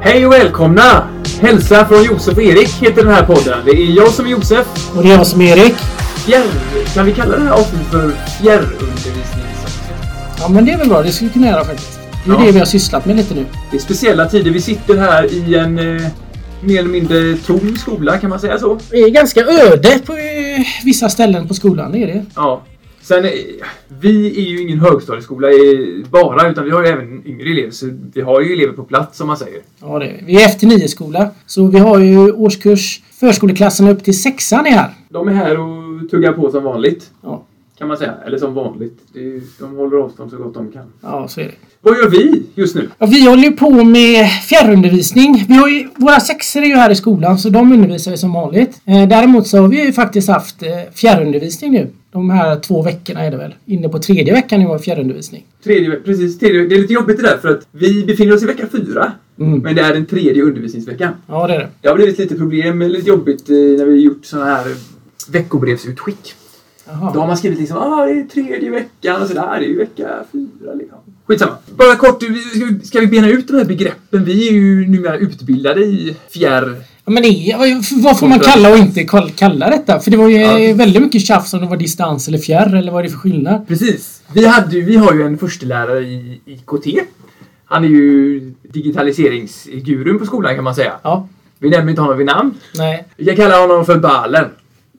Hej och välkomna! Hälsa från Josef och Erik heter den här podden. Det är jag som är Josef. Och det är jag som är Erik. Fjärr... Kan vi kalla det här avsnittet för fjärrundervisningsavsnitt? Ja men det är väl bra, det skulle vi kunna göra faktiskt. Det är Ja. det vi har sysslat med lite nu. Det är speciella tider. Vi sitter här i en eh, mer eller mindre tom skola, kan man säga så? Det är ganska öde på eh, vissa ställen på skolan, det är det. Ja. Sen, eh, vi är ju ingen högstadieskola eh, bara, utan vi har ju även yngre elever. Så vi har ju elever på plats, som man säger. Ja, det är vi. Vi är efter nio skola Så vi har ju årskurs förskoleklassen upp till sexan är här. De är här och tuggar på som vanligt, Ja, kan man säga. Eller som vanligt. De håller avstånd så gott de kan. ja så är det. Vad gör vi just nu? Ja, vi håller ju på med fjärrundervisning. Vi har ju, våra sexor är ju här i skolan så de undervisar ju som vanligt. Eh, däremot så har vi ju faktiskt haft eh, fjärrundervisning nu. De här två veckorna är det väl. Inne på tredje veckan nu var fjärrundervisning. Tredje, precis, tredje, det är lite jobbigt det där för att vi befinner oss i vecka fyra. Mm. Men det är den tredje undervisningsveckan. Ja, det är det. Det har blivit lite problem, lite jobbigt eh, när vi gjort sådana här veckobrevsutskick. Jaha. Då har man skrivit liksom ah, det är tredje veckan och sådär. Det är ju vecka fyra liksom. Skitsamma. Bara kort, ska vi, ska vi bena ut de här begreppen? Vi är ju numera utbildade i fjärr... Men det vad- får man kalla och inte kall- kalla detta? För det var ju Ja. väldigt mycket tjafs om det var distans eller fjärr eller vad är det för skillnad? Precis. Vi, hade, vi har ju en förstelärare i IKT. Han är ju digitaliseringsgurun på skolan kan man säga. Ja, Vi nämner inte honom vid namn. nej. Vi kan kalla honom för Balen.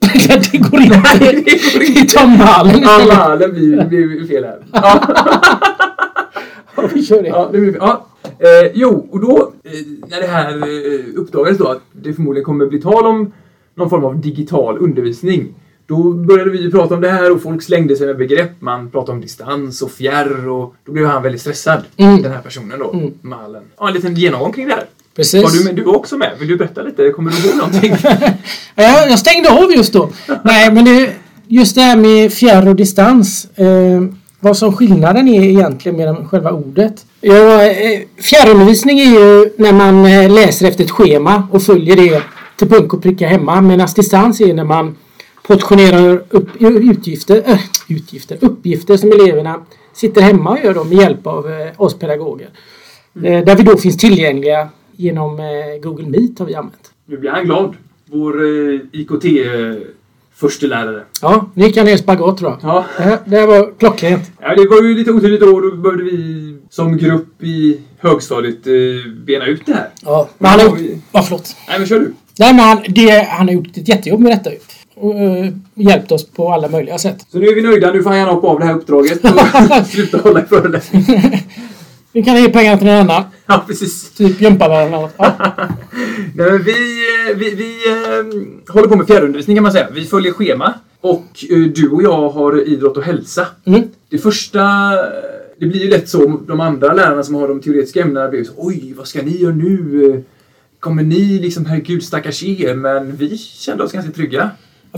det går inte. Nej, det går Vi inte. tar malen Ja. Balen blir, blir fel här. Ja. Ja, vi kör det. Ja, blir, ja. Eh, jo, och då eh, när det här eh, uppdagades då att det förmodligen kommer bli tal om någon form av digital undervisning. Då började vi prata om det här och folk slängde sig med begrepp. Man pratade om distans och fjärr och då blev han väldigt stressad. Mm. Den här personen då, Mm. Malen. Ja, en liten genomgång kring det här. Precis. Var du, med, du var också med? Vill du berätta lite? Kommer du ihåg någonting? Ja, jag stängde av just då. Nej, men det, just det här med fjärr och distans. Eh, vad som skillnaden är egentligen med själva ordet. Ja, eh, fjärrundervisning är ju när man eh, läser efter ett schema och följer det till punkt och pricka hemma. Medan distans är när man portionerar upp utgifter, äh, utgifter, uppgifter som eleverna sitter hemma och gör då med hjälp av oss pedagoger. Eh, där vi då finns tillgängliga genom Google Meet har vi använt. Nu blir han glad. Vår IKT förstelärare. Ja, nu gick han ner spagat tror jag. Ja. Det här, var klockrent. Ja, det var ju lite otydligt då. Då började vi som grupp i högstadiet eh, bena ut det här. Ja, men han har gjort... Ja, förlåt. Nej, men kör du. Nej, men han, det, han har gjort ett jättejobb med detta ju. Och eh, hjälpt oss på alla möjliga sätt. Så nu är vi nöjda. Nu får han gärna hoppa av det här uppdraget och sluta hålla i föreläsning. Vi kan ge pengar till någon annan. Ja, precis. Typ gympalärare eller något. Ja. Nej, men vi eh, vi, vi håller på med fjärrundervisning kan man säga. Vi följer schema. Och du och jag har idrott och hälsa. Mm. Det första... Det blir ju lätt så. De andra lärarna som har de teoretiska ämnena blir ju så Oj, vad ska ni göra nu? Kommer ni liksom, herregud stackars er. Men vi kände oss ganska trygga.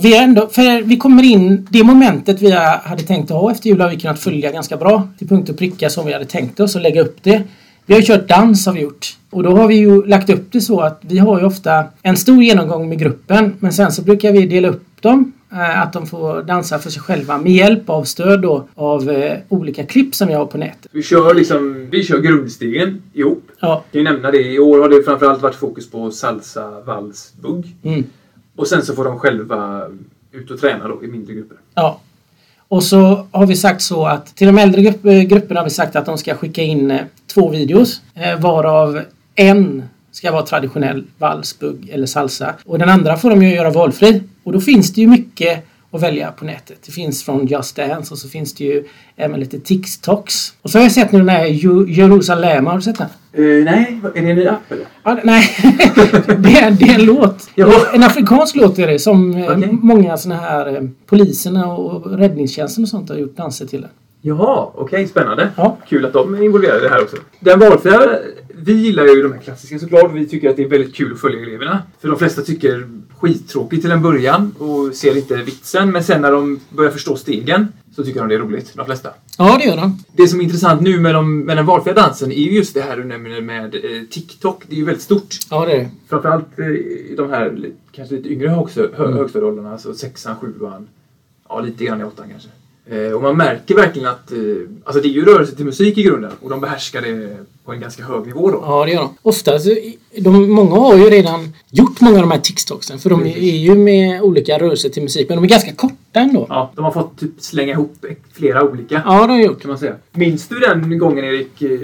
Vi, är ändå, för vi kommer in, det momentet vi hade tänkt att ha efter jul har vi kunnat följa ganska bra till punkt och pricka som vi hade tänkt oss och lägga upp det. Vi har ju kört dans har vi gjort. Och då har vi ju lagt upp det så att vi har ju ofta en stor genomgång med gruppen men sen så brukar vi dela upp dem eh, Att de får dansa för sig själva med hjälp av stöd då av eh, olika klipp som vi har på nätet. Vi kör liksom, vi kör grundstegen ihop. Ja. kan ju nämna det. I år har det framförallt varit fokus på salsa, vals, bugg. Mm. Och sen så får de själva ut och träna då i mindre grupper. Ja. Och så har vi sagt så att till de äldre grupp, grupperna har vi sagt att de ska skicka in eh, två videos eh, varav en ska vara traditionell vals, bugg eller salsa. Och den andra får de ju göra valfri. Och då finns det ju mycket att välja på nätet. Det finns från Just Dance och så finns det ju även lite TikToks. Och så har jag sett nu den här Jerusalem. Har du sett den? Uh, nej, är det en ny app eller? Ja, nej, det, är, det är en låt. En afrikansk låt är det som eh, Okej. många såna här eh, poliserna och räddningstjänsten och sånt har gjort danser till. Jaha, okej, spännande. Ja. Kul att de är involverade i det här också. Den valfria, vi gillar ju de här klassiska såklart. Vi tycker att det är väldigt kul att följa eleverna. För de flesta tycker skittråkigt till en början och ser inte vitsen. Men sen när de börjar förstå stegen så tycker de det är roligt, de flesta. Ja, det gör de. Det som är intressant nu med, de, med den valfria dansen är ju just det här du nämner med eh, TikTok. Det är ju väldigt stort. Ja, det är det. Framförallt eh, i de här kanske lite yngre hö- högstadieåldrarna, alltså sexan, sjuan, ja lite grann i åttan kanske. Eh, och man märker verkligen att eh, alltså det är ju rörelse till musik i grunden och de behärskar det på en ganska hög nivå då. Ja, det gör de. Oftast, de, många har ju redan gjort många av de här TikToksen för de är ju med olika rörelser till musik men de är ganska korta ändå. Ja, de har fått typ slänga ihop flera olika. Ja, det har de gjort. Kan man säga. Minns du den gången Erik? eh,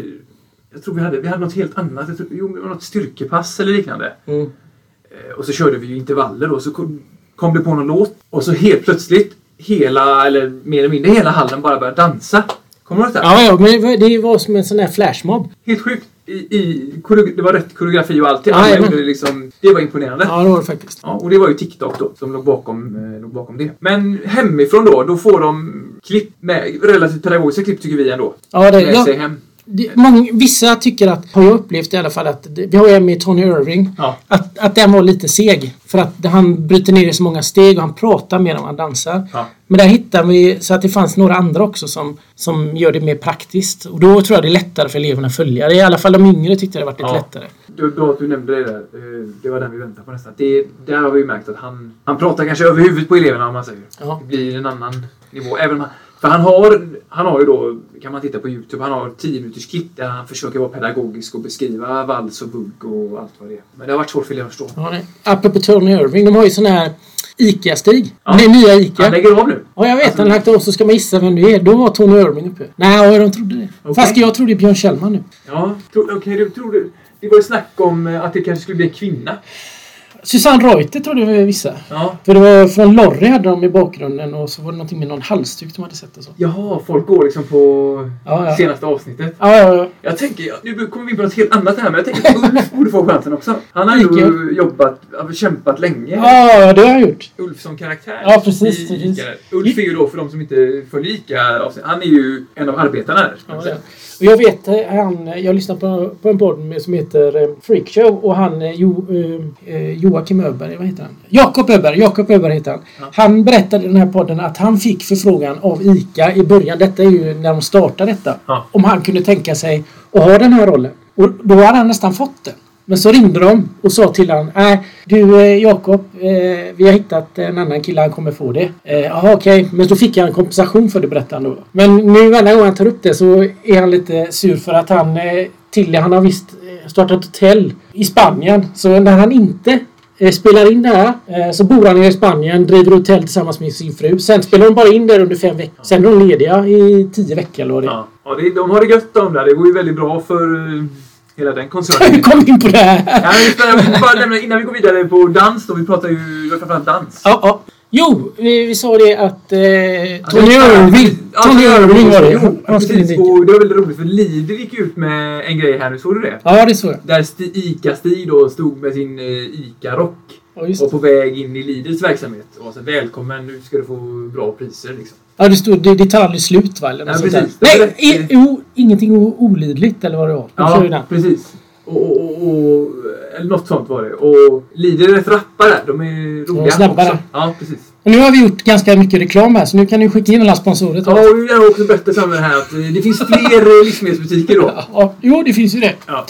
Jag tror vi hade, vi hade något helt annat. Jag tror, jo, något styrkepass eller liknande. Mm. Och så körde vi ju intervaller och så kom, kom det på någon låt. Och så helt plötsligt hela, eller mer eller mindre hela hallen bara började dansa. Kommer du ihåg det? Ja, ja, men det var- som en sån här flashmob. Helt sjukt. I, i, det var rätt koreografi och allt. Ja, Alla gjorde liksom, det var imponerande. Ja. Ja, det var det faktiskt. och det var ju TikTok då som låg bakom, eh, låg bakom det. Men hemifrån då, då får de klipp med, relativt pedagogiska klipp tycker vi ändå. Ja, det, Med ja, sig hem. Det, många, vissa tycker att, har jag upplevt i alla fall, att det, vi har ju en med Tony Irving. Ja. Att, att den var lite seg. För att han bryter ner i så många steg och han pratar mer än han dansar. Ja. Men där hittar vi så att det fanns några andra också som, som gör det mer praktiskt. Och då tror jag det är lättare för eleverna att följa det. I alla fall de yngre tyckte det varit lite Ja. lättare. Det var bra att du nämnde det där. Eh, Det var den vi väntade på nästan. Det, där har vi ju märkt att han, han pratar kanske över huvudet på eleverna om man säger. Ja. Det blir en annan nivå. Även om han, för han har, han har ju då, kan man titta på Youtube, han har 10 minuters klipp där han försöker vara pedagogisk och beskriva vals och bugg och allt vad det är. Men det har varit svårt för eleverna att förstå. Ja, nej. Apropå Tony Irving, de har ju sån här ICA-stig. Ja. Det är nya Han ICA. lägger av nu. Ja, jag vet. Han har lagt av så ska man gissa vem det är. Då var Tony Irving uppe. Nej, ja, de trodde det. Okej. Fast jag trodde Björn Kjellman nu. Ja, okej, du tror du... Det var ju snack om eh, att det kanske skulle bli en kvinna. Susanne Reuter trodde vissa. Ja. För det var från Lorry hade de i bakgrunden och så var det någonting med någon halsduk de hade sett och så. Jaha, folk går liksom på Ja, ja. senaste avsnittet. Ja, ja, ja. Jag tänker, ja, nu kommer vi in på något helt annat här, men jag tänker att Ulf borde få chansen också. Han har ju jobbat, kämpat länge. Ja, det har jag gjort. Ulf som karaktär. Ja, precis, i precis. Ulf är ju då, för de som inte följer Ica, han är ju en av arbetarna där. Ja, det. Och jag vet, eh, han, jag lyssnar på, på en podd som heter eh, Freakshow och han eh, jo, eh, eh, Joakim Öberg, vad heter han? Jakob Öberg, Jakob Öberg heter han. Ja. Han berättade i den här podden att han fick förfrågan av ICA i början, detta är ju när de startade detta, Ja. om han kunde tänka sig att ha den här rollen. Och då hade han nästan fått den. Men så ringde de och sa till honom, nej du eh, Jakob, eh, vi har hittat en annan kille, han kommer få det. Eh, Jaha okej, men då fick han kompensation för det berättade han då. Men nu varje gång han tar upp det så är han lite sur för att han, till han har visst startat hotell i Spanien. Så när han inte spelar in det här eh, så bor han i Spanien, driver hotell tillsammans med sin fru. Sen spelar de bara in där under fem veckor. Sen är de lediga i tio veckor eller vad det är. Ja, ja det, de har det gött de där. Det går ju väldigt bra för eh, hela den koncernen. Vi kom in på det här. Ja, just det, bara nämna, innan vi går vidare på dans då, vi pratar ju det framförallt dans. Ja, ja. Jo, vi, vi sa det att eh, Tony Ja, Irving, ja, Tony Irving var det. Jo, Han skulle dit. Och det var väldigt roligt för Lidl gick ut med en grej här nu, såg du det? Ja, det såg jag. Där Sti- ICA-Stig då stod med sin eh, ICA-rock Ja, just och det. på väg in i Lidls verksamhet. Och så välkommen, nu ska du få bra priser liksom. Ja, det stod det, det tar aldrig slut va? Eller Ja, precis. Nej, i, jo, ingenting o- olidligt eller vad det var. Den. precis. Och, och, och, och, eller något sånt var det. Och Lidl är rätt rappa där. De är roliga snabbare. också. Ja, precis. Och nu har vi gjort ganska mycket reklam här så nu kan du skicka in alla sponsorer. Ja, och jag har också berättat samma här att eh, det finns fler eh, livsmedelsbutiker då. Ja, jo, det finns ju det. Ja.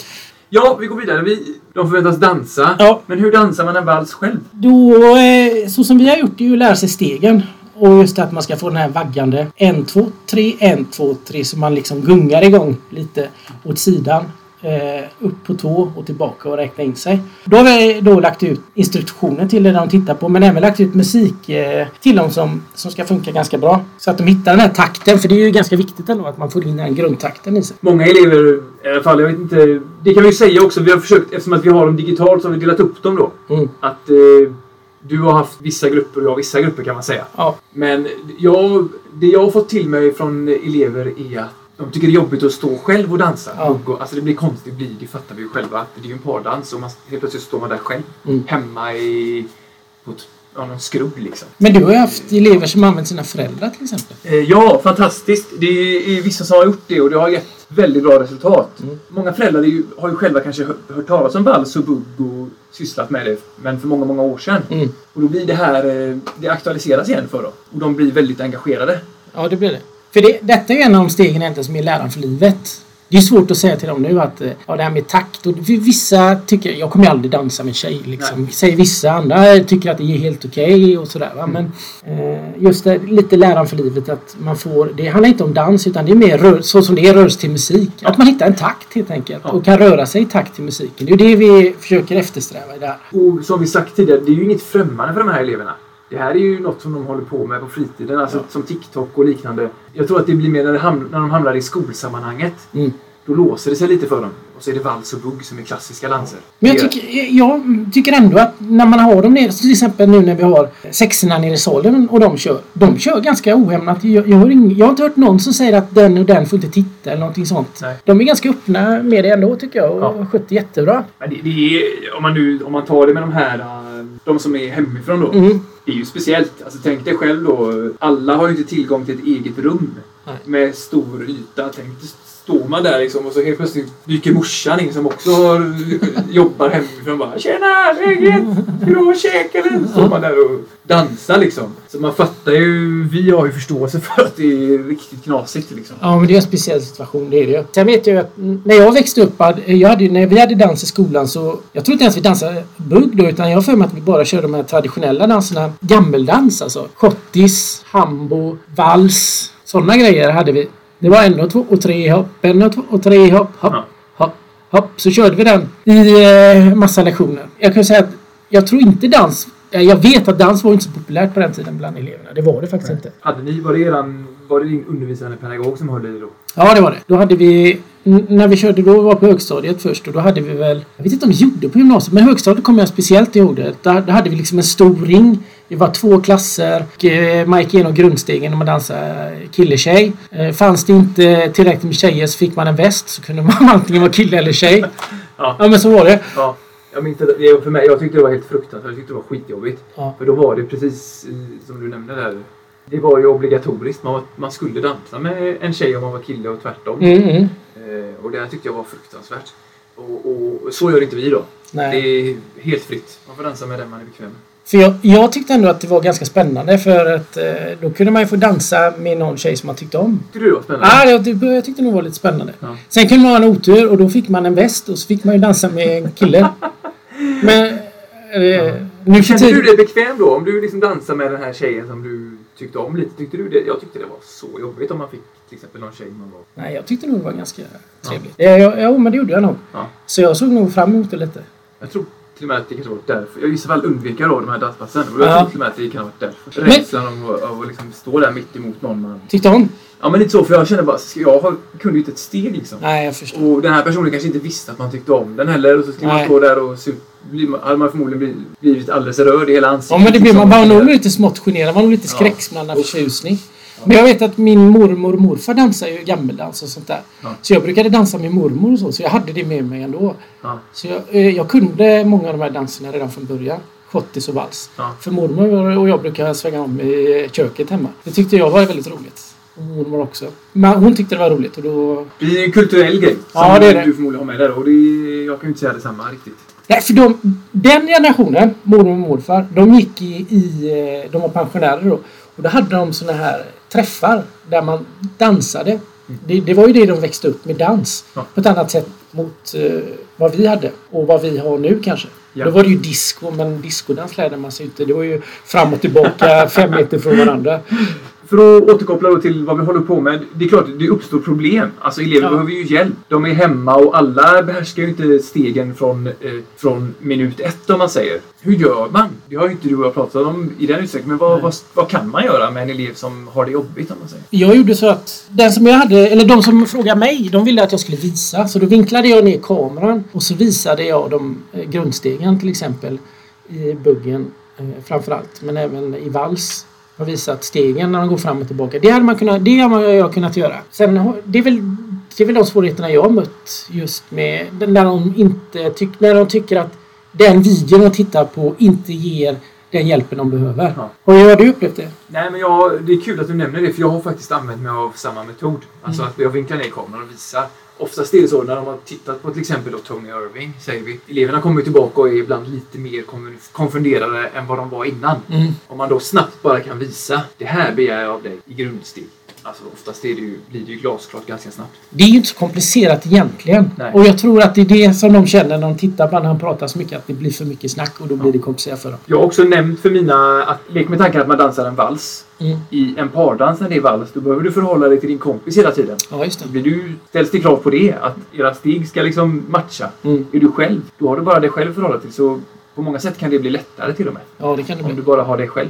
Ja, vi går vidare. Vi, de förväntas dansa. Ja. Men hur dansar man en vals själv? Då, eh, så som vi har gjort, det är ju att lära sig stegen. Och just att man ska få den här vaggande. En, två, tre, en, två, tre. Så man liksom gungar igång lite åt sidan. Eh, upp på tå och tillbaka och räkna in sig. Då har vi då lagt ut instruktioner till det de tittar på. Men även lagt ut musik eh, till dem som, som ska funka ganska bra. Så att de hittar den här takten. För det är ju ganska viktigt ändå att man får in den grundtakten i sig. Många elever, i alla fall, jag vet inte. Det kan vi ju säga också. Vi har försökt, eftersom att vi har dem digitalt så har vi delat upp dem då. Mm. Att eh, du har haft vissa grupper och jag har vissa grupper kan man säga. Ja. Men jag, det jag har fått till mig från elever är att de tycker det är jobbigt att stå själv och dansa. Ja. Och, alltså det blir konstigt, det, blir, det fattar vi ju själva. att Det är ju en pardans och man, helt plötsligt står man där själv. Mm. Hemma i... På ett, ja, någon skrubb liksom. Men du har ju haft elever som använt sina föräldrar till exempel. Eh, Ja, fantastiskt. Det är vissa som har gjort det och det har gett väldigt bra resultat. Mm. Många föräldrar ju, har ju själva kanske hört, hört talas om vals och bugg och sysslat med det, men för många, många år sedan. Mm. Och då blir det här, eh, det aktualiseras igen för dem. Och de blir väldigt engagerade. Ja, det blir det. För det, detta är en av de stegen egentligen som är läran för livet. Det är svårt att säga till dem nu att eh, ja, det här med takt och vissa tycker jag kommer aldrig dansa med en tjej liksom. Säger vissa andra tycker att det är helt okej okay och sådär va. Men eh, just det, lite läran för livet att man får det handlar inte om dans utan det är mer rör, så som det är rörelse till musik. Ja. Att man hittar en takt helt enkelt ja. och kan röra sig i takt till musiken. Det är det vi försöker eftersträva i det här. Och som vi sagt tidigare, det är ju inget främmande för de här eleverna. Det här är ju något som de håller på med på fritiden, alltså ja. som TikTok och liknande. Jag tror att det blir mer när, hamn, när de hamnar i skolsammanhanget. Mm. Då låser det sig lite för dem. Och så är det vals och bugg som är klassiska danser. Men jag tycker, jag tycker ändå att när man har dem nere, till exempel nu när vi har sexorna nere i salen och de kör. De kör ganska ohämmat. Jag, jag, har, ing, jag har inte hört någon som säger att den och den får inte titta eller någonting sånt. Nej. De är ganska öppna med det ändå tycker jag och ja. sköter jättebra. Men det, det är, om, man nu, om man tar det med de här, de som är hemifrån då. Mm. Det är ju speciellt. Alltså, tänk dig själv då. Alla har ju inte tillgång till ett eget rum. Nej. Med stor yta. Tänk dig står man där liksom och så helt plötsligt dyker morsan in som också jobbar hemifrån. Bara Tjena! Läget? Ska du ha käk eller? Står man där och dansar liksom. Så man fattar ju. Vi har ju förståelse för att det är riktigt knasigt liksom. Ja men det är en speciell situation. Det är det Sen vet jag att när jag växte upp. Jag hade, när vi hade dans i skolan så. Jag tror inte ens vi dansade bugg då. Utan jag har för mig att vi bara körde de här traditionella danserna. Gammeldans alltså. Schottis, hambo, vals. Sådana grejer hade vi. Det var en och två och tre hopp, en och två och tre hopp, hopp, ja. hopp, hopp. Så körde vi den i eh, massa lektioner. Jag kan säga att jag tror inte dans jag vet att dans var inte så populärt på den tiden bland eleverna. Det var det faktiskt Nej. inte. Hade ni, var det, eran, var det din undervisande pedagog som höll i då? Ja, det var det. Då hade vi... När vi körde, då var på högstadiet först och då hade vi väl... Jag vet inte om vi gjorde på gymnasiet, men högstadiet kommer jag speciellt ihåg det. Där, då hade vi liksom en stor ring det var två klasser. Eh, man gick igenom grundstegen och man dansade kille-tjej. Eh, fanns det inte tillräckligt med tjejer så fick man en väst så kunde man antingen vara kille eller tjej. Ja, ja men så var det. Ja. Jag minns det, för mig, jag tyckte det var helt fruktansvärt. Jag tyckte det var skitjobbigt. Ja. För då var det precis som du nämnde där. Det var ju obligatoriskt. Man, man skulle dansa med en tjej om man var kille och tvärtom. Mm, mm. Eh, och det tyckte jag var fruktansvärt. Och, och, så gör inte vi då. Nej. Det är helt fritt. Man får dansa med den man är bekväm med. För jag, jag, tyckte ändå att det var ganska spännande för att eh, då kunde man ju få dansa med någon tjej som man tyckte om. Tyckte du det var spännande? Ja, jag, jag tyckte det var lite spännande. Ja. Sen kunde man ha en otur och då fick man en väst och så fick man ju dansa med en kille. Men... Eh, ja. nu Kände du dig bekväm då? Om du liksom dansade med den här tjejen som du tyckte om lite. Tyckte du det? Jag tyckte det var så jobbigt om man fick till exempel någon tjej man var... Nej, jag tyckte nog det var ganska trevligt. Ja, ja, ja men det gjorde jag nog. Ja. Så jag såg nog fram emot det lite. Jag tror till och med att det kanske var därför. Jag i vissa fall undviker då de här danspassen. Och jag ja. tror till och med att det kan ha varit därför. Rädslan av, av att liksom stå där mitt emot någon man... Tyckte hon? Ja men lite så för jag kände bara, jag kunde ju inte ett steg liksom. Nej jag förstår. Och den här personen kanske inte visste att man tyckte om den heller. Och så skulle man stå där och så hade man förmodligen blivit alldeles röd i hela ansiktet. Ja men det blir man. Man var nog lite smått generad. Man var nog lite skräcksblandad ja. förtjusning. Men jag vet att min mormor och morfar dansar ju gammeldans och sånt där. Ja. Så jag brukade dansa med mormor och så, så jag hade det med mig ändå. Ja. Så jag, eh, jag, kunde många av de här danserna redan från början. Schottis och vals. Ja. För mormor och jag brukade svänga om i köket hemma. Det tyckte jag var väldigt roligt. Och mormor också. Men hon tyckte det var roligt och då... Det är en kulturell grej. Ja, det är det. du förmodligen har med där. Och det jag kan ju inte säga detsamma riktigt. Nej, för de, den generationen, mormor och morfar, de gick i, i... Eh, de var pensionärer då. Och då hade de såna här träffar där man dansade. Det, det, var ju det de växte upp med dans. Ja. På ett annat sätt mot uh, vad vi hade och vad vi har nu kanske. Ja. Då var det ju disco men discodans lärde man sig inte. Det var ju fram och tillbaka fem meter från varandra. För att återkoppla till vad vi håller på med. Det är klart, det uppstår problem. Alltså elever ja. behöver ju hjälp. De är hemma och alla behärskar ju inte stegen från, eh, från minut ett om man säger. Hur gör man? Det har ju inte du och jag pratat om i den utsträckningen. Men vad, vad, vad, kan man göra med en elev som har det jobbigt om man säger? Jag gjorde så att den som jag hade, eller de som frågade mig, de ville att jag skulle visa. Så då vinklade jag ner kameran och så visade jag de eh, grundstegen till exempel i buggen eh, framförallt. Men även i vals har visat stegen när de går fram och tillbaka. Det hade man kunnat, det har jag kunnat göra. Sen, det är väl det är väl de svårigheterna jag har mött just med när de inte tyck, när de tycker att den videon de tittar på inte ger den hjälpen de behöver. Ja. Och hur har du upplevt det? Nej, men jag, det är kul att du nämner det för jag har faktiskt använt mig av samma metod. Alltså mm. att jag vinklar ner kameran och visar. Oftast är det så när de har tittat på till exempel Tony Irving, säger vi. Eleverna kommer tillbaka och är ibland lite mer konfunderade än vad de var innan. Mm. Om man då snabbt bara kan visa, det här begär jag av dig i grundsteg. Alltså oftast är det ju, blir det ju glasklart ganska snabbt. Det är ju inte så komplicerat egentligen. Nej. Och jag tror att det är det som de känner när de tittar på när han pratar så mycket. Att det blir för mycket snack och då blir det komplicerat för dem. Jag har också nämnt för mina att lek med tanken att man dansar en vals. Mm. I en pardans när det är vals, då behöver du förhålla dig till din kompis hela tiden. Ja, just det. blir du, ställs det krav på det, att era steg ska liksom matcha. Mm. Är du själv, då har du bara dig själv att förhålla till. Så på många sätt kan det bli lättare till och med. Ja, det kan det Om bli. du bara har dig själv.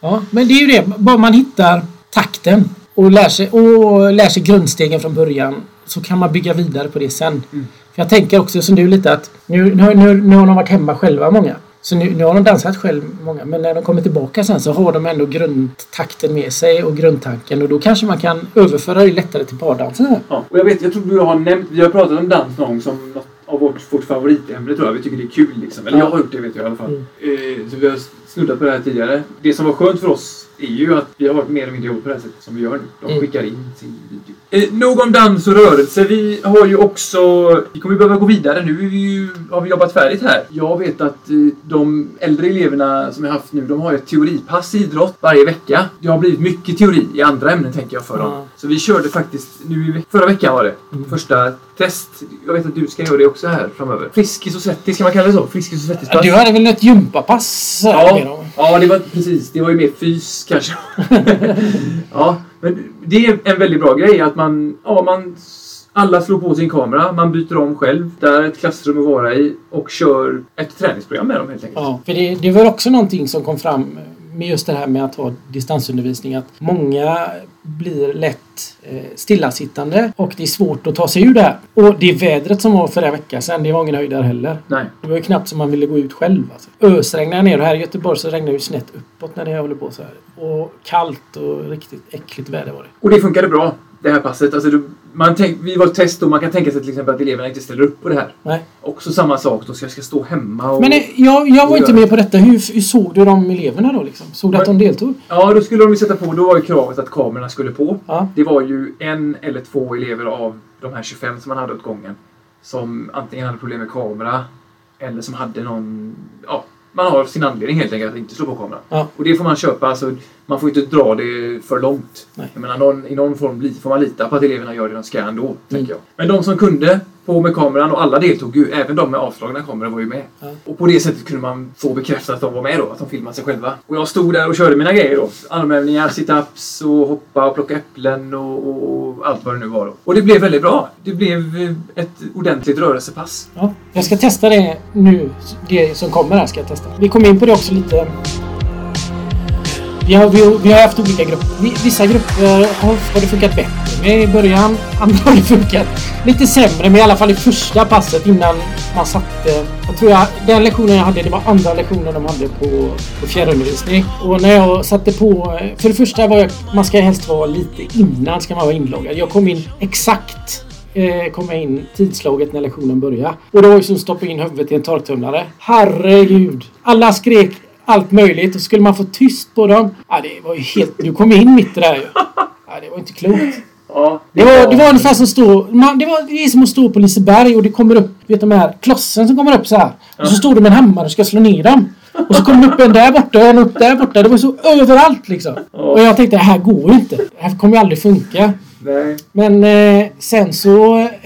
Ja, men det är ju det. Bara man hittar takten och lär sig, och lär sig grundstegen från början så kan man bygga vidare på det sen. Mm. För jag tänker också som du lite att nu, nu, nu, nu har de varit hemma själva många. Så nu, nu har de dansat själv många. Men när de kommer tillbaka sen så har de ändå grundtakten med sig och grundtanken. Och då kanske man kan överföra det lättare till pardansen. Ja. Och jag vet, jag tror du har nämnt, vi har pratat om dans någon gång som något av vårt, vårt favoritämne tror jag. Vi tycker det är kul liksom. Eller Ja. jag har gjort det vet jag i alla fall. Mm. Eh, så vi har snuddat på det här tidigare. Det som var skönt för oss är ju att vi har varit mer eller mindre ihop på det här sättet som vi gör nu. De Mm. skickar in sin video. Eh, nog om dans och rörelse. Vi har ju också... Vi kommer behöva gå vidare. Nu vi ju, har vi jobbat färdigt här. Jag vet att eh, de äldre eleverna som jag haft nu, de har ju ett teoripass i idrott varje vecka. Det har blivit mycket teori i andra ämnen tänker jag för dem. Ja. Så vi körde faktiskt nu i förra veckan var det. Mm. Första test. Jag vet att du ska göra det också här framöver. Friskis och svettis, kan man kalla det så? Friskis och svettis du hade väl ett gympapass? Ja, ja, det var precis. Det var ju mer fys kanske. ja, men det är en väldigt bra grej att man, ja, man alla slår på sin kamera, man byter om själv, där ett klassrum att vara i och kör ett träningsprogram med dem helt enkelt. Ja, för det, det var också någonting som kom fram med just det här med att ha distansundervisning. Att många blir lätt eh, stillasittande och det är svårt att ta sig ur det här. Och det vädret som var för en vecka sedan, det var ingen höjdare heller. Nej. Det var ju knappt som man ville gå ut själv. Alltså. Ösregnade ner och här i Göteborg så regnar det ju snett uppåt när det håller på så här. Och kallt och riktigt äckligt väder var det. Och det funkade bra, det här passet. Alltså, du- man tänk, vi var test och man kan tänka sig till exempel att eleverna inte ställer upp på det här. Nej. Också samma sak, då ska jag ska stå hemma och... Men eh, jag, jag var inte med på detta. Hur, hur såg du de eleverna då? Liksom? Såg du att de deltog? Ja, då skulle de ju sätta på, då var ju kravet att kamerorna skulle på. Ja. Det var ju en eller två elever av de här 25 som man hade åt gången som antingen hade problem med kamera eller som hade någon... Ja, man har sin anledning helt enkelt att inte slå på kameran. Ja. Och det får man köpa. Alltså, man får inte dra det för långt. Nej. Jag menar, någon, I någon form får man lita på att eleverna gör det de ska ändå. Mm. Tänker jag. Men de som kunde, på med kameran och alla deltog ju. Även de med avslagna kameror var ju med. Ja. Och på det sättet kunde man få bekräftat att de var med då. Att de filmade sig själva. Och jag stod där och körde mina grejer då. Armhävningar, sit-ups och hoppa och plocka äpplen och, och, och allt vad det nu var då. Och det blev väldigt bra. Det blev eh, ett ordentligt rörelsepass. Ja, jag ska testa det nu. Det som kommer här ska jag testa. Vi kom in på det också lite. Vi har, vi, vi har haft olika grupper. Vissa grupper eh, har, har det funkat bättre med i början. Andra har det funkat lite sämre. med i alla fall i första passet innan man satte... Jag tror jag, den lektionen jag hade, det var andra lektionen de hade på, på fjärrundervisning. Och när jag satte på... Eh, för det första var jag... Man ska helst vara lite innan ska man vara inloggad. Jag kom in exakt eh, kom jag in tidslaget när lektionen började. Och det var ju som att stoppa in huvudet i en torktumlare. Herregud! Alla skrek allt möjligt och skulle man få tyst på dem. Ja, det var ju helt... Du kom in mitt i det här ju. Ja, det var inte klokt. Ja, Det var, det var ungefär som stå... Man, det, var, det är som att stå på Liseberg och det kommer upp... Vet de här klossen som kommer upp så här. Och så står du med en hammare och ska slå ner dem. Och så kommer det upp en där borta och en upp där borta. Det var så överallt liksom. Och jag tänkte det här går ju inte. Det här kommer ju aldrig funka. Nej. Men eh, sen så...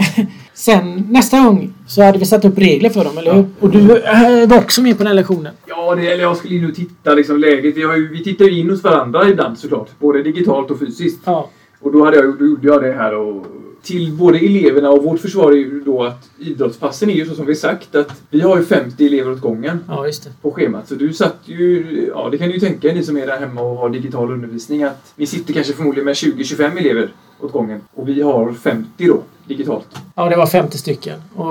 sen nästa gång så hade vi satt upp regler för dem, eller hur? Och du eh, var också med på den här lektionen. Ja, det, eller jag skulle in och titta liksom läget. Vi, har ju, vi tittar ju in hos varandra ibland såklart. Både digitalt och fysiskt. Ja. Och då, hade jag, då gjorde jag det här och till både eleverna och vårt försvar är ju då att idrottspassen är ju så som vi sagt att vi har ju 50 elever åt gången Ja, just det. på schemat. Så du satt ju, ja det kan ni ju tänka ni som är där hemma och har digital undervisning att ni sitter kanske förmodligen med 20-25 elever åt gången. Och vi har 50 då, digitalt. Ja, det var 50 stycken. Och,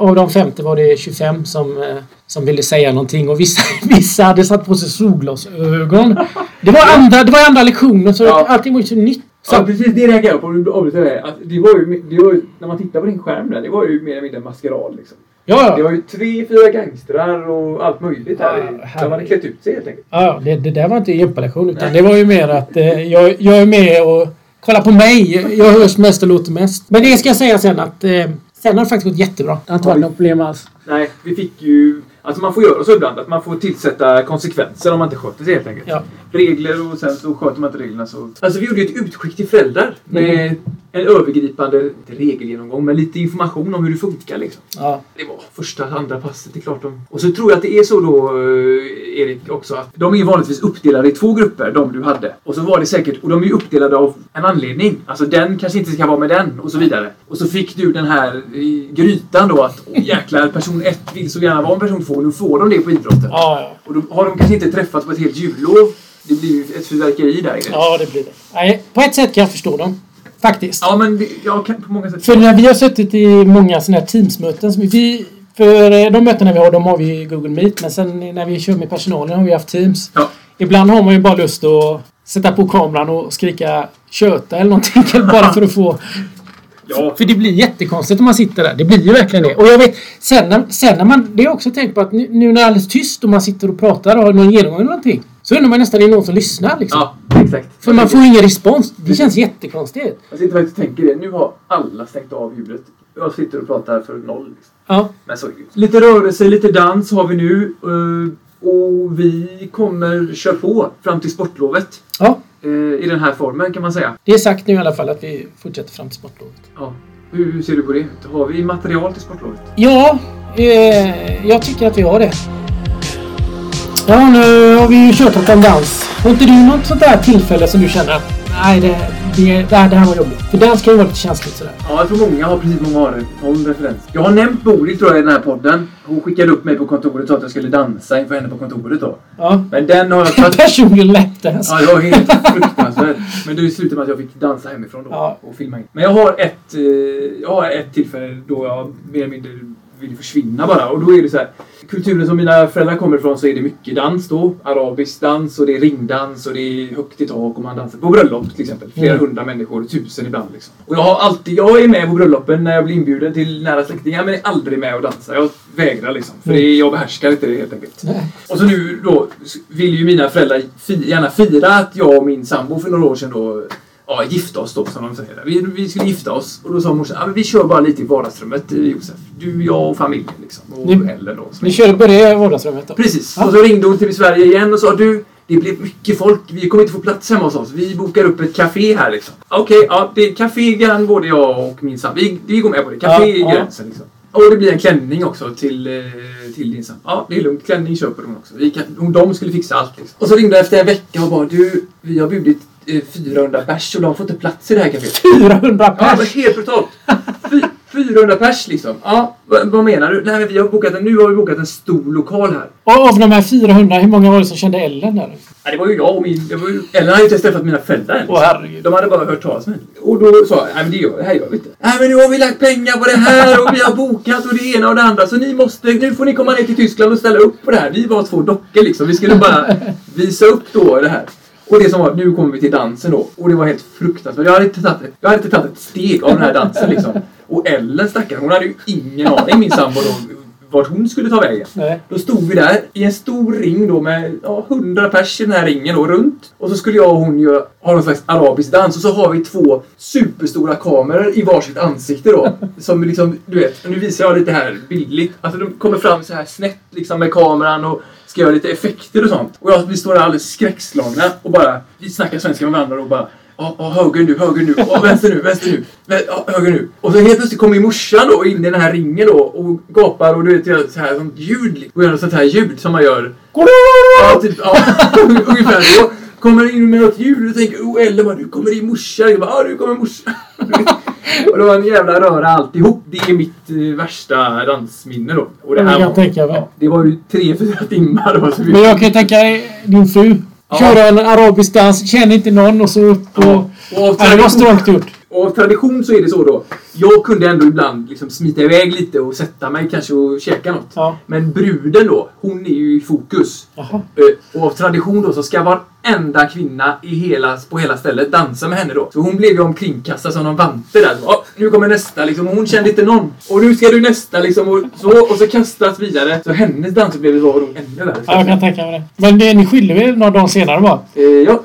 och av de 50 var det 25 som, eh, som ville säga någonting. Och vissa, vissa hade satt på sig solglasögon. Det var andra, det var andra lektioner så Ja. allting var ju så nytt. Så, Ja, precis det reagerade jag på. Du avbryter det. Att det var ju, det var ju, när man tittar på din skärm där, det var ju mer eller mindre en maskerad liksom. ja, Det var ju tre, fyra gangstrar och allt möjligt där. Ja, De hade klätt ut sig helt enkelt. ja det, det där var inte gympalektion utan Nej. det var ju mer att eh, jag, jag är med och kolla på mig. Jag hörs mest och låter mest. Men det ska jag säga sen att eh, sen har det faktiskt gått jättebra. Det har inte varit något problem alls. Nej, vi fick ju... Alltså man får göra så ibland att man får tillsätta konsekvenser om man inte sköter sig helt enkelt. Ja. Regler och sen så sköter man inte reglerna så... Alltså vi gjorde ju ett utskick till föräldrar med Mm. En övergripande, inte regelgenomgång, men lite information om hur det funkar liksom. Ja. Det var första, andra passet, det är klart de... Och så tror jag att det är så då, eh, Erik, också att de är vanligtvis uppdelade i två grupper, de du hade. Och så var det säkert, och de är ju uppdelade av en anledning. Alltså den kanske inte ska vara med den och så vidare. Och så fick du den här i grytan då att åh, jäklar, person ett vill så gärna vara en person två, nu får de det på idrotten. Ja. Och då har de kanske inte träffats på ett helt jullov. Det blir ju ett fyrverkeri där. ja, det blir det. Nej, på ett sätt kan jag förstå dem. Faktiskt. Ja, men det, jag kan på många sätt... För när vi har suttit i många sådana här Teams-möten. som Vi, för eh, de mötena vi har, de har vi i Google Meet. Men sen när vi kör med personalen har vi haft Teams. Ja. Ibland har man ju bara lust att sätta på kameran och skrika köta eller någonting. bara för att få... Ja. För det blir jättekonstigt om man sitter där. Det blir ju verkligen det. Och jag vet, sen när, sen när man... Det har jag också tänkt på att nu, nu när det är alldeles tyst och man sitter och pratar och har någon genomgång eller någonting. Så undrar man nästan om det är någon som lyssnar liksom. Ja, exakt. För man får ingen respons. Det känns jättekonstigt. Jag sitter faktiskt och tänker det. Nu har alla stängt av ljudet. Jag sitter och pratar för noll. Liksom. Ja. Men så är. Lite rörelse, lite dans har vi nu. eh, Och vi kommer köra på fram till sportlovet. Ja. eh, I den här formen kan man säga. Det är sagt nu i alla fall att vi fortsätter fram till sportlovet. Ja. Hur hur ser du på det? Har vi material till sportlovet? Ja, eh, jag tycker att vi har det. Ja, nu har vi ju kört lite om dans. Har inte du något sånt där tillfälle som du känner att nej, det, det, det, här, det här var jobbigt? För dans kan ju vara lite känsligt sådär. Ja, jag tror många har precis många har någon referens. Jag har nämnt Bodil tror jag i den här podden. Hon skickade upp mig på kontoret och sa att jag skulle dansa inför henne på kontoret då. Ja. Men den har jag tagit... Personligen lättans. Ja, jag var helt fruktansvärd. Men det slutade med att jag fick dansa hemifrån då Ja. och filma in. Men jag har ett, eh, jag har ett tillfälle då jag mer eller mindre vill försvinna bara. Och då är det så här. Kulturen som mina föräldrar kommer ifrån så är det mycket dans då. Arabisk dans och det är ringdans och det är högt i tak och man dansar på bröllop till exempel. Flera Mm. hundra människor, tusen ibland liksom. Och jag har alltid, jag är med på bröllopen när jag blir inbjuden till nära släktingar men är aldrig med och dansar. Jag vägrar liksom. För det är, jag behärskar inte det helt enkelt. Nej. Och så nu då vill ju mina föräldrar gärna fira att jag och min sambo för några år sedan då ja, gifta oss då som de säger. Vi, vi skulle gifta oss och då sa morsan ja, men vi kör bara lite i vardagsrummet eh, Josef. Du, jag och familjen liksom. Och Ni- Ellen då. Ni är- kör börja i vardagsrummet då? Precis. Ja. Och så ringde hon till Sverige igen och sa du det blir mycket folk. Vi kommer inte få plats hemma hos oss. Vi bokar upp ett café här liksom. Okej, ja, det är café kan både jag och min sambo. Vi, vi går med på det. Café Ja, är gränsen liksom. Och det blir en klänning också till, eh, till din sambo. Ja, det är lugnt. Klänning köper hon också. Vi kan, de skulle fixa allt liksom. Och så ringde jag efter en vecka och bara du, vi har bjudit 400 bärs och de får inte plats i det här caféet. 400 Ja, men pers! helt brutalt. Fy- 400 pers liksom. Ja, vad, menar du? Nej, vi har bokat en, nu har vi bokat en stor lokal här. Och av de här 400, hur många var det som kände Ellen där? Ja, det var ju jag och min... Var ju, Ellen hade ju inte träffat mina föräldrar än. Åh herregud. De hade bara hört talas om henne. Och då sa jag, nej men det, gör, det här gör vi inte. Nej men nu har vi lagt pengar på det här och vi har bokat och det ena och det andra. Så ni måste, nu får ni komma ner till Tyskland och ställa upp på det här. Vi var två dockor liksom. Vi skulle bara visa upp då det här. Och det som var, nu kommer vi till dansen då. Och det var helt fruktansvärt. Jag hade inte tagit, ett- jag hade inte tagit ett steg av den här dansen liksom. Och Ellen stackaren, hon hade ju ingen aning, min sambo då, vart hon skulle ta vägen. Nej. Då stod vi där i en stor ring då med ja, 100 pers i den här ringen då runt. Och så skulle jag och hon göra, ha någon slags arabisk dans och så har vi två superstora kameror i varsitt ansikte då. Som liksom, du vet, nu visar jag lite här bildligt. Alltså de kommer fram så här snett liksom med kameran och ska göra lite effekter och sånt. Och jag, vi står där alldeles skräckslagna och bara, vi snackar svenska med varandra och bara Ja, ja, höger nu, höger nu, ja, vänster nu, vänster nu, ja, höger nu. Och så helt plötsligt kommer morsan då in i den här ringen då och gapar och du vet, gör så här sånt ljud. Och gör sånt här ljud som man gör. Ja, typ, ja, ungefär så. Kommer in med något ljud och tänker, oh Ellen bara, du kommer in morsa. Jag bara, ja, du kommer morsa. och det var en jävla röra alltihop. Det är mitt eh, värsta dansminne då. Och det Jag här kan var, tänka ja, det var ju tre, fyra timmar. Var så Men jag kan ju tänka din fru. Ja. Köra en arabisk dans, känner inte någon och så upp och... Ja. Och av Ja, det var tradition- strångt gjort. Och av tradition så är det så då. Jag kunde ändå ibland liksom smita iväg lite och sätta mig kanske och käka något. Ja. Men bruden då, hon är ju i fokus. Jaha. Eh, Och av tradition då så ska enda kvinna i hela, på hela stället dansa med henne då. Så hon blev ju omkringkastad som någon vante där. Oh, nu kommer nästa liksom. Och hon kände inte någon. Och nu ska du nästa liksom. Och så, och så kastas vidare. Så hennes dansupplevelse var nog ännu värre. Ja, jag kan tänka mig det. Men det, ni skilde väl några dagar senare bara? Eh, ja,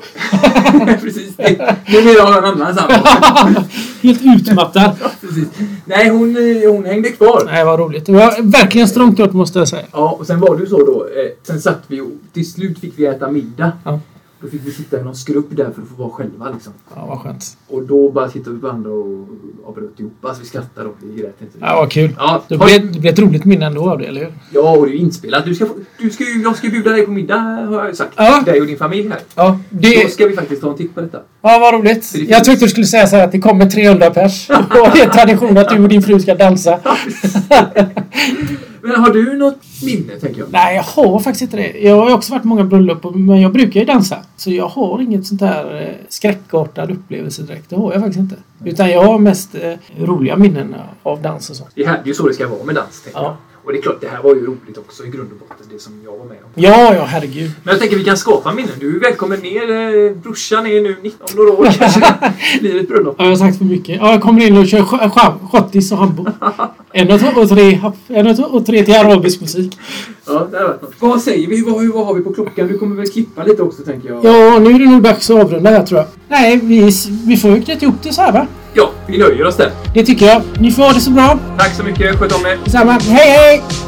precis. Det, numera har jag en annan sambo. Helt utmattad. Precis. Nej, hon, eh, hon hängde kvar. Nej, vad roligt. Det var verkligen strångt gjort måste jag säga. Ja, och sen var det ju så då. Eh, sen satt vi och till slut fick vi äta middag. Ja. Då fick vi sitta i någon skrubb där för att få vara själva liksom. Ja, vad skönt. Och då bara tittade vi på varandra och avbröt ihop. Alltså vi skrattade och vi grät inte. Ja, vad kul. Ja, Det blev, det blev ett roligt minne ändå av det, eller hur? ja, och det är ju inspelat. Du ska, du ska, jag ska bjuda dig på middag har jag sagt. Ja. Dig och din familj här. Ja, Då det... ska vi faktiskt ta en titt på detta. Ja, vad roligt. finns- Jag tyckte du skulle säga så här att det kommer 300 pers. Och det är tradition att du och din fru ska dansa. Men har du något minne, tänker jag? Nej, jag har faktiskt inte det. Jag har också varit på många bröllop, men jag brukar ju dansa. Så jag har inget sånt här eh, skräckartad upplevelse direkt. Det har jag faktiskt inte. Utan jag har mest eh, roliga minnen av dans och sånt. Det, här, det är ju så det ska vara med dans, tänker Ja. jag. Och det är klart, det här var ju roligt också i grund och botten, det som jag var med om. Ja, ja, herregud. Men jag tänker vi kan skapa minnen. Du är välkommen ner. Eh, brorsan är nu 19 några år kanske. blir ett bröllop. Ja, jag har sagt för mycket. Ja, jag kommer in och kör sch- sch- schottis och hambo. En och tre, en och tre till arabisk musik. Ja, det något. Vad säger vi? Vad, vad har vi på klockan? Du kommer väl klippa lite också, tänker jag. Ja, nu är det nog dags att avrunda här tror jag. Nej, vi, vi får ju knyta ihop det så här va? Ja, vi nöjer oss där. Det tycker jag. Ni får ha det så bra. Tack så mycket. Sköt om er. Detsamma. Hej hej!